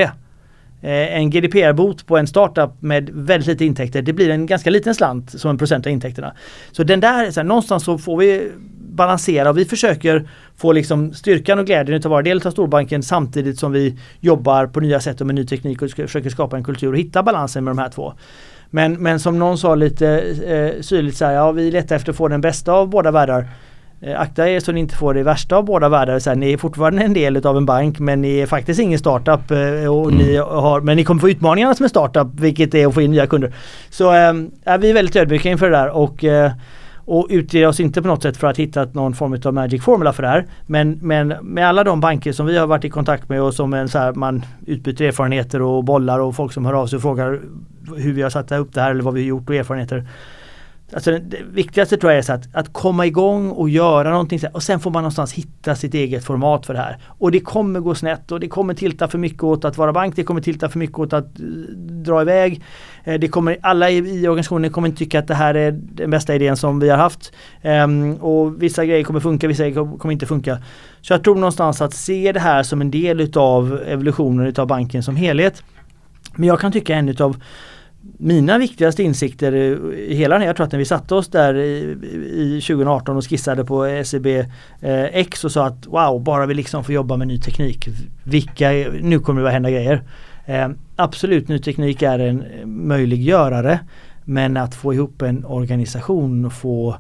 Eh, en GDPR-bot på en startup med väldigt lite intäkter, det blir en ganska liten slant som en procent av intäkterna. Så den där, så här, någonstans så får vi balansera och vi försöker få liksom styrkan och glädjen att vara del av storbanken samtidigt som vi jobbar på nya sätt och med ny teknik och försöker skapa en kultur och hitta balansen med de här två. Men, men som någon sa lite eh, eh syrligt så här, ja vi letar efter att få den bästa av båda världar. Eh, akta er så ni inte får det värsta av båda världar. Så här, ni är fortfarande en del av en bank men ni är faktiskt ingen startup. Eh, och mm. ni har, men ni kommer få utmaningarna som en startup vilket är att få in nya kunder. Så äh, vi är väldigt ödmjuka inför det där och, äh, och utger oss inte på något sätt för att hitta någon form av magic formula för det här. Men, men med alla de banker som vi har varit i kontakt med och som en, så här, man utbyter erfarenheter och bollar och folk som hör av sig och frågar hur vi har satt upp det här eller vad vi har gjort och erfarenheter. Alltså det viktigaste tror jag är så att, att komma igång och göra någonting och sen får man någonstans hitta sitt eget format för det här. Och det kommer gå snett och det kommer tilta för mycket åt att vara bank, det kommer tilta för mycket åt att eh, dra iväg. Eh, det kommer, alla i, i, organisationen kommer inte tycka att det här är den bästa idén som vi har haft. Um, och vissa grejer kommer funka, vissa grejer kommer inte funka. Så jag tror någonstans att se det här som en del utav evolutionen utav banken som helhet. Men jag kan tycka en utav mina viktigaste insikter i hela den här, jag tror att när vi satte oss där i, i 2018 och skissade på SEB eh, X och sa att wow, bara vi liksom får jobba med ny teknik. Vilka, nu kommer det att hända grejer. Eh, absolut, ny teknik är en möjliggörare. Men att få ihop en organisation och få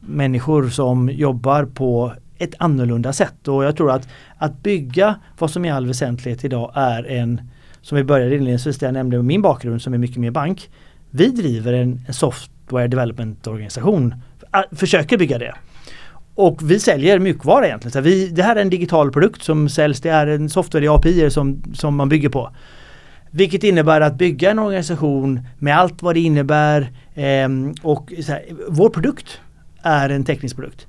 människor som jobbar på ett annorlunda sätt. Och jag tror att att bygga vad som i all väsentlighet idag är en som vi började inledningsvis, där jag nämnde min bakgrund som är mycket mer bank. Vi driver en, en software development organisation, försöker bygga det. Och vi säljer mjukvara egentligen. Så vi, det här är en digital produkt som säljs, det är en software i API som, som man bygger på. Vilket innebär att bygga en organisation med allt vad det innebär eh, och här, vår produkt är en teknisk produkt.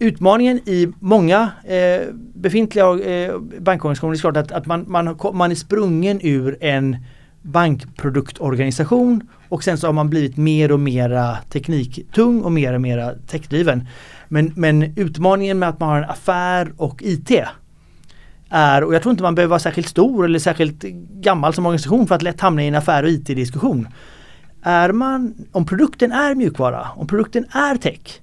Utmaningen i många eh, befintliga eh, bankorganisationer är klart att, att man, man, man är sprungen ur en bankproduktorganisation och sen så har man blivit mer och mera tekniktung och mer och mera techdriven. Men, men utmaningen med att man har en affär och IT är, och jag tror inte man behöver vara särskilt stor eller särskilt gammal som organisation för att lätt hamna i en affär och IT-diskussion. Är man, om produkten är mjukvara, om produkten är tech,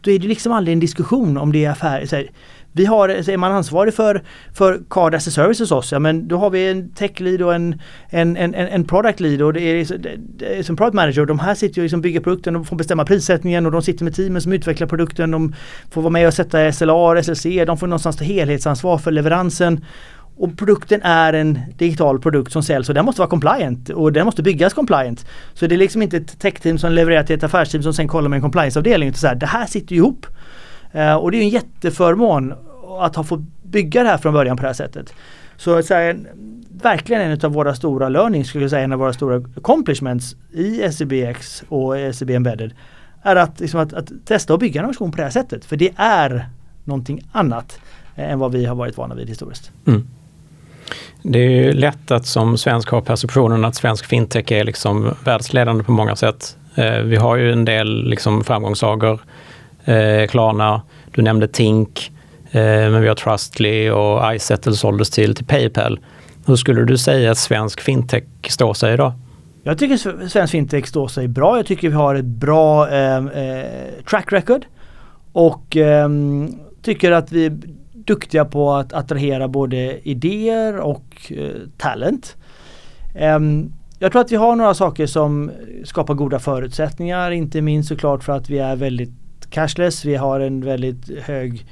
då är det liksom aldrig en diskussion om det är affär. Vi har, är man ansvarig för, för Card as a Service hos oss, ja men då har vi en tech lead och en, en, en, en product lead och det är, det är som product manager. De här sitter ju liksom bygger produkten och får bestämma prissättningen och de sitter med teamen som utvecklar produkten. De får vara med och sätta SLA, SLC, de får någonstans ta helhetsansvar för leveransen. Och produkten är en digital produkt som säljs och den måste vara compliant och den måste byggas compliant. Så det är liksom inte ett tech-team som levererar till ett affärsteam som sen kollar med en compliance-avdelning. Det här sitter ihop. Uh, och det är en jätteförmån att ha fått bygga det här från början på det här sättet. Så, så här, verkligen en av våra stora learnings, skulle jag säga, en av våra stora accomplishments i SEBX och SEB Embedded är att, liksom att, att, testa och bygga en organisation på det här sättet. För det är någonting annat eh, än vad vi har varit vana vid historiskt. Mm. Det är ju lätt att som svensk ha perceptionen att svensk fintech är liksom världsledande på många sätt. Eh, vi har ju en del liksom framgångssagor. Eh, Klarna, du nämnde Tink, eh, men vi har Trustly och iSettle såldes till, till Paypal. Hur skulle du säga att svensk fintech står sig idag? Jag tycker svensk fintech står sig bra. Jag tycker vi har ett bra eh, track record. Och eh, tycker att vi duktiga på att attrahera både idéer och eh, talent. Um, jag tror att vi har några saker som skapar goda förutsättningar, inte minst såklart för att vi är väldigt cashless. Vi har en väldigt hög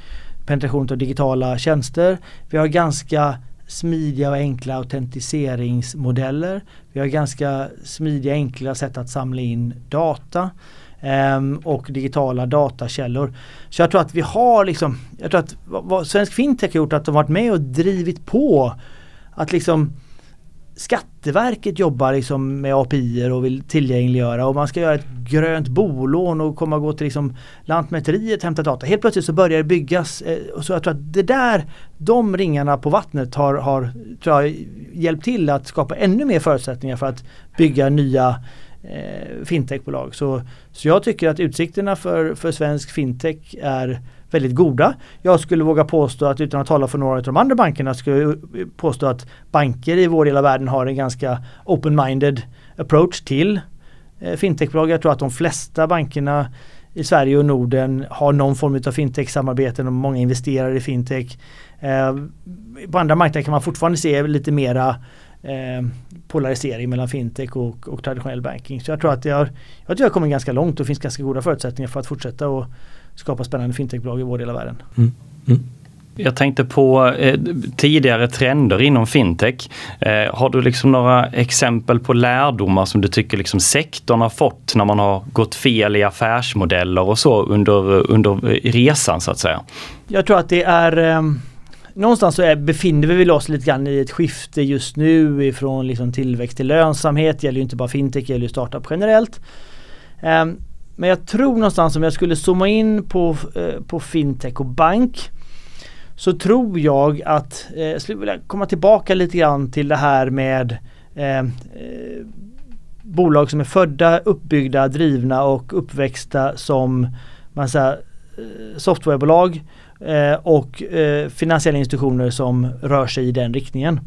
penetration av digitala tjänster. Vi har ganska smidiga och enkla autentiseringsmodeller. Vi har ganska smidiga enkla sätt att samla in data. Ehm, och digitala datakällor. Så jag tror att vi har liksom, jag tror att vad Svensk Fintech har gjort att de varit med och drivit på att liksom Skatteverket jobbar liksom med API och vill tillgängliggöra och man ska göra ett grönt bolån och komma och gå till liksom Lantmäteriet och hämta data. Helt plötsligt så börjar det byggas. Eh, och så jag tror att det där, de ringarna på vattnet har, har tror jag, hjälpt till att skapa ännu mer förutsättningar för att bygga nya eh, fintechbolag. Så, så jag tycker att utsikterna för, för svensk fintech är väldigt goda. Jag skulle våga påstå att utan att tala för några av de andra bankerna skulle jag påstå att banker i vår del av världen har en ganska open-minded approach till eh, fintechbolag. Jag tror att de flesta bankerna i Sverige och Norden har någon form av fintech-samarbeten och många investerar i fintech. Eh, på andra marknader kan man fortfarande se lite mera eh, polarisering mellan fintech och, och, traditionell banking. Så jag tror att jag, jag tror jag kommer ganska långt och det finns ganska goda förutsättningar för att fortsätta och skapa spännande fintechbolag i vår del av världen. Mm. Mm. Jag tänkte på eh, tidigare trender inom fintech. Eh, har du liksom några exempel på lärdomar som du tycker liksom sektorn har fått när man har gått fel i affärsmodeller och så under, under resan så att säga? Jag tror att det är eh, någonstans så är, befinner vi oss lite grann i ett skifte just nu ifrån liksom tillväxt till lönsamhet. Det gäller ju inte bara fintech, det gäller ju startup generellt. Um, men jag tror någonstans om jag skulle zooma in på, uh, på fintech och bank så tror jag att, eh, jag skulle vilja komma tillbaka lite grann till det här med eh, eh, bolag som är födda, uppbyggda, drivna och uppväxta som man säger, eh, softwarebolag Eh, och eh, finansiella institutioner som rör sig i den riktningen.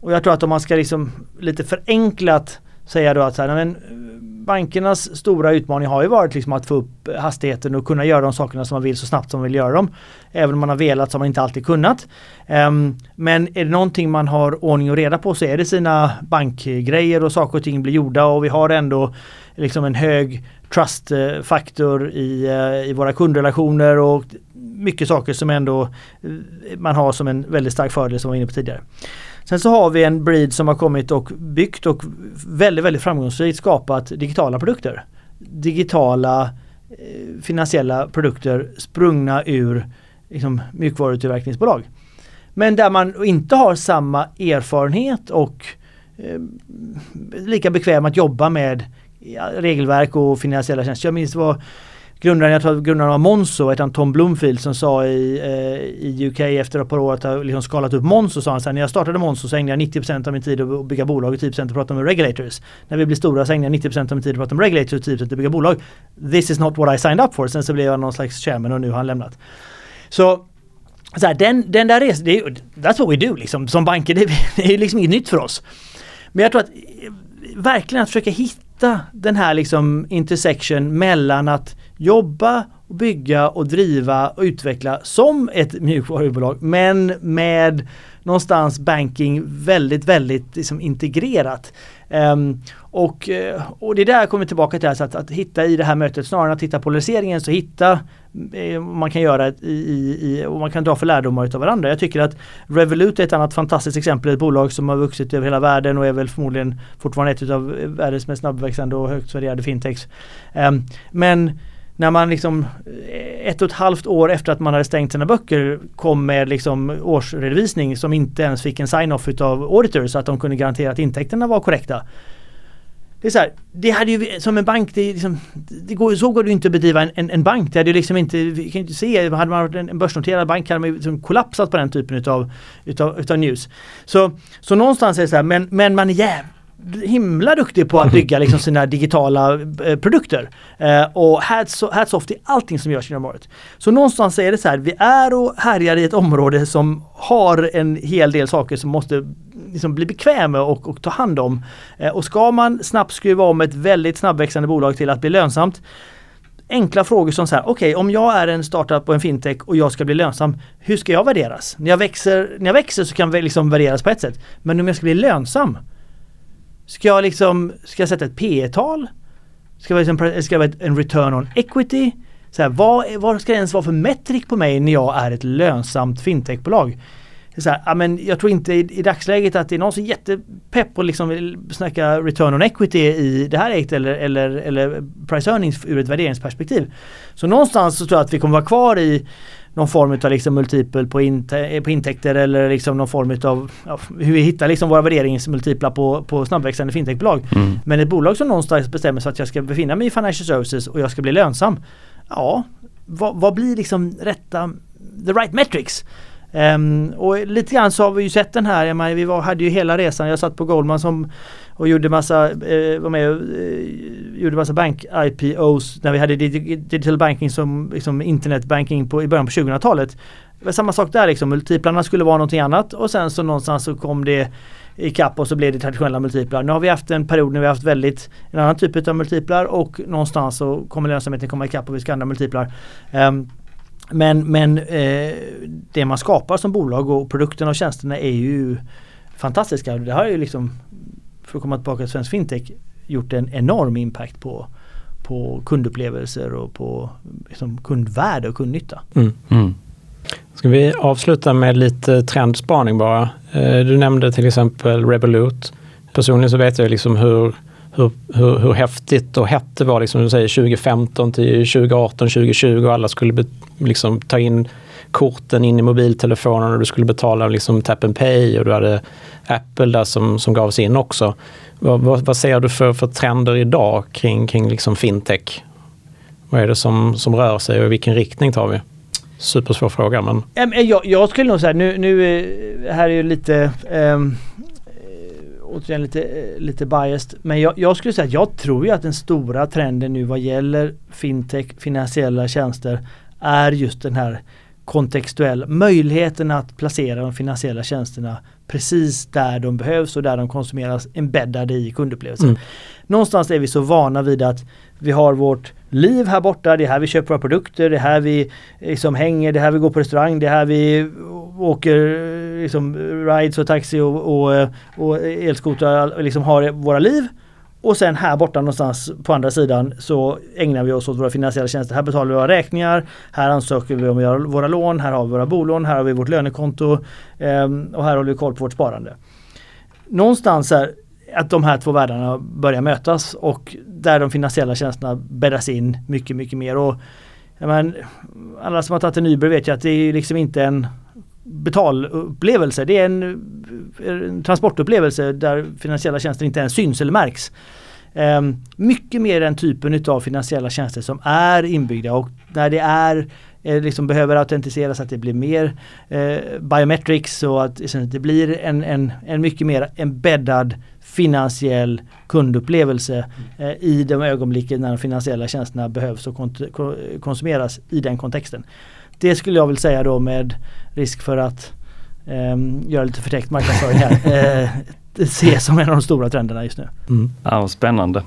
Och jag tror att om man ska liksom lite förenklat säga då att så här, men, eh, bankernas stora utmaning har ju varit liksom att få upp hastigheten och kunna göra de sakerna som man vill så snabbt som man vill göra dem. Även om man har velat så har man inte alltid kunnat. Um, men är det någonting man har ordning och reda på så är det sina bankgrejer och saker och ting blir gjorda och vi har ändå liksom en hög trustfaktor i, eh, i våra kundrelationer och mycket saker som ändå eh, man har som en väldigt stark fördel som vi var inne på tidigare. Sen så har vi en breed som har kommit och byggt och väldigt, väldigt framgångsrikt skapat digitala produkter. Digitala eh, finansiella produkter sprungna ur liksom, mjukvarutillverkningsbolag. Men där man inte har samma erfarenhet och eh, lika bekväm att jobba med ja, regelverk och finansiella tjänster. Jag minns vad grundaren, jag tror grundaren av Monzo, han Tom Bloomfield som sa i, eh, i UK efter ett par år att ha liksom skalat upp Monzo sa han så här, när jag startade Monzo så ägnade jag 90% av min tid att bygga bolag och 10% att prata med regulators. När vi blir stora så ägnar jag 90% av min tid att prata med regulators och 10% att bygga bolag. This is not what I signed up for. Sen så blev jag någon slags chairman och nu har han lämnat. Så så här, den, den där resan, det är, that's what we do liksom. Som banker, det, det är liksom inget nytt för oss. Men jag tror att eh, verkligen att försöka hitta den här liksom intersection mellan att jobba och bygga och driva och utveckla som ett mjukvarubolag men med någonstans banking väldigt, väldigt liksom integrerat. Um, och, eh, och det är där jag kommer tillbaka till, alltså att, att hitta i det här mötet snarare än att hitta polariseringen så hitta eh, man kan göra i, i, och man kan dra för lärdomar av varandra. Jag tycker att Revolut är ett annat fantastiskt exempel, ett bolag som har vuxit över hela världen och är väl förmodligen fortfarande ett av eh, världens mest snabbväxande och högt värderade fintechs. Um, men när man liksom eh, ett och ett halvt år efter att man hade stängt sina böcker kom med liksom årsredovisning som inte ens fick en sign-off utav auditors så att de kunde garantera att intäkterna var korrekta. Det är så här, det hade ju som en bank, det, liksom, det går, så går det ju inte att bedriva en, en, en, bank. Det hade ju liksom inte, vi kan inte se, hade man varit en, en börsnoterad bank hade man ju liksom kollapsat på den typen utav, utav, utav news. Så, så någonstans är det så här, men, men man är jävligt himla duktig på att bygga liksom sina digitala eh, produkter. Eh, och hats, hats off till allting som görs inom området. Så någonstans är det så här, vi är och härjar i ett område som har en hel del saker som måste liksom bli bekväma och, och ta hand om. Eh, och ska man snabbt skruva om ett väldigt snabbväxande bolag till att bli lönsamt enkla frågor som så här, okej okay, om jag är en startup och en fintech och jag ska bli lönsam, hur ska jag värderas? När jag växer, när jag växer så kan jag liksom värderas på ett sätt. Men om jag ska bli lönsam, Ska jag liksom, ska jag sätta ett P tal Ska jag, liksom, ska jag en return on equity? Så här, vad, vad ska det ens vara för metrik på mig när jag är ett lönsamt fintechbolag? Så här, men jag tror inte i, i, dagsläget att det är någon som är jättepepp och liksom vill snacka return on equity i det här ägt eller, eller, eller price earnings ur ett värderingsperspektiv. Så någonstans så tror jag att vi kommer vara kvar i någon form av liksom multipel på, inte, på intäkter eller liksom någon form av ja, hur vi hittar liksom våra värderingsmultiplar på, på snabbväxande fintechbolag. Mm. Men ett bolag som någonstans bestämmer sig att jag ska befinna mig i financial services och jag ska bli lönsam. Ja, vad, vad blir liksom rätta, the right metrics? Um, och lite grann så har vi ju sett den här, menar, vi var, hade ju hela resan, jag satt på Goldman som och gjorde massa, eh, var med eh, gjorde massa bank-IPOs när vi hade digital banking som liksom internetbanking på, i början på 2000-talet. Det var samma sak där liksom, multiplarna skulle vara någonting annat och sen så någonstans så kom det ikapp och så blev det traditionella multiplar. Nu har vi haft en period när vi har haft väldigt en annan typ av multiplar och någonstans så kommer lönsamheten komma ikapp och vi ska andra multiplar. Um, men men eh, det man skapar som bolag och produkterna och tjänsterna är ju fantastiska. Det har ju liksom för att komma tillbaka till svensk fintech, gjort en enorm impact på, på kundupplevelser och på liksom, kundvärde och kundnytta. Mm. Mm. Ska vi avsluta med lite trendspaning bara? Eh, du nämnde till exempel Revolut. Personligen så vet jag liksom hur, hur, hur, hur häftigt och hett det var liksom, du säger 2015 till 2018, 2020 och alla skulle be, liksom, ta in korten in i mobiltelefonen och du skulle betala liksom tap and pay och du hade Apple där som, som gavs in också. Vad, vad, vad ser du för, för trender idag kring, kring liksom fintech? Vad är det som, som rör sig och i vilken riktning tar vi? Supersvår fråga men... Jag, jag skulle nog säga, nu, nu eh, här är ju lite um, återigen lite, eh, lite biased. Men jag, jag, skulle säga att jag tror ju att den stora trenden nu vad gäller fintech, finansiella tjänster är just den här kontextuell möjligheten att placera de finansiella tjänsterna precis där de behövs och där de konsumeras embeddade i kundupplevelsen. Mm. Någonstans är vi så vana vid att vi har vårt liv här borta, det är här vi köper våra produkter, det är här vi liksom hänger, det är här vi går på restaurang, det är här vi åker liksom rides och taxi och, och, och elskotrar, liksom har våra liv. Och sen här borta någonstans på andra sidan så ägnar vi oss åt våra finansiella tjänster. Här betalar vi våra räkningar, här ansöker vi om våra lån, här har vi våra bolån, här har vi vårt lönekonto ehm, och här håller vi koll på vårt sparande. någonstans här, att de här två världarna börjar mötas och där de finansiella tjänsterna bäddas in mycket, mycket mer. Och, men, alla som har tagit en Uber vet ju att det är liksom inte en betalupplevelse. Det är en, eh, en transportupplevelse där finansiella tjänster inte ens syns eller märks. Um, mycket mer den typen av finansiella tjänster som är inbyggda och när det är eh, liksom behöver autentiseras att det blir mer eh, biometrics och att det blir en, en, en mycket mer embeddad finansiell kundupplevelse eh, i de ögonblicken när de finansiella tjänsterna behövs och konsumeras i den kontexten. Det skulle jag vilja säga då med risk för att eh, göra lite förtäckt marknadsföring här. Eh, ses som en av de stora trenderna just nu. Mm. Ja, spännande.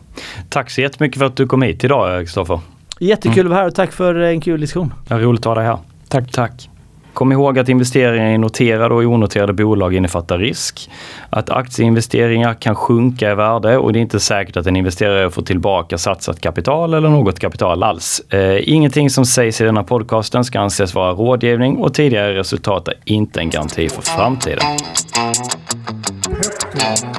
Tack så jättemycket för att du kom hit idag Kristoffer. Jättekul mm. att vara här och tack för en kul diskussion. Ja, roligt att ha dig här. Tack. Tack. Kom ihåg att investeringar i noterade och onoterade bolag innefattar risk. Att aktieinvesteringar kan sjunka i värde och det är inte säkert att en investerare får tillbaka satsat kapital eller något kapital alls. Eh, ingenting som sägs i denna podcasten ska anses vara rådgivning och tidigare resultat är inte en garanti för framtiden. Pep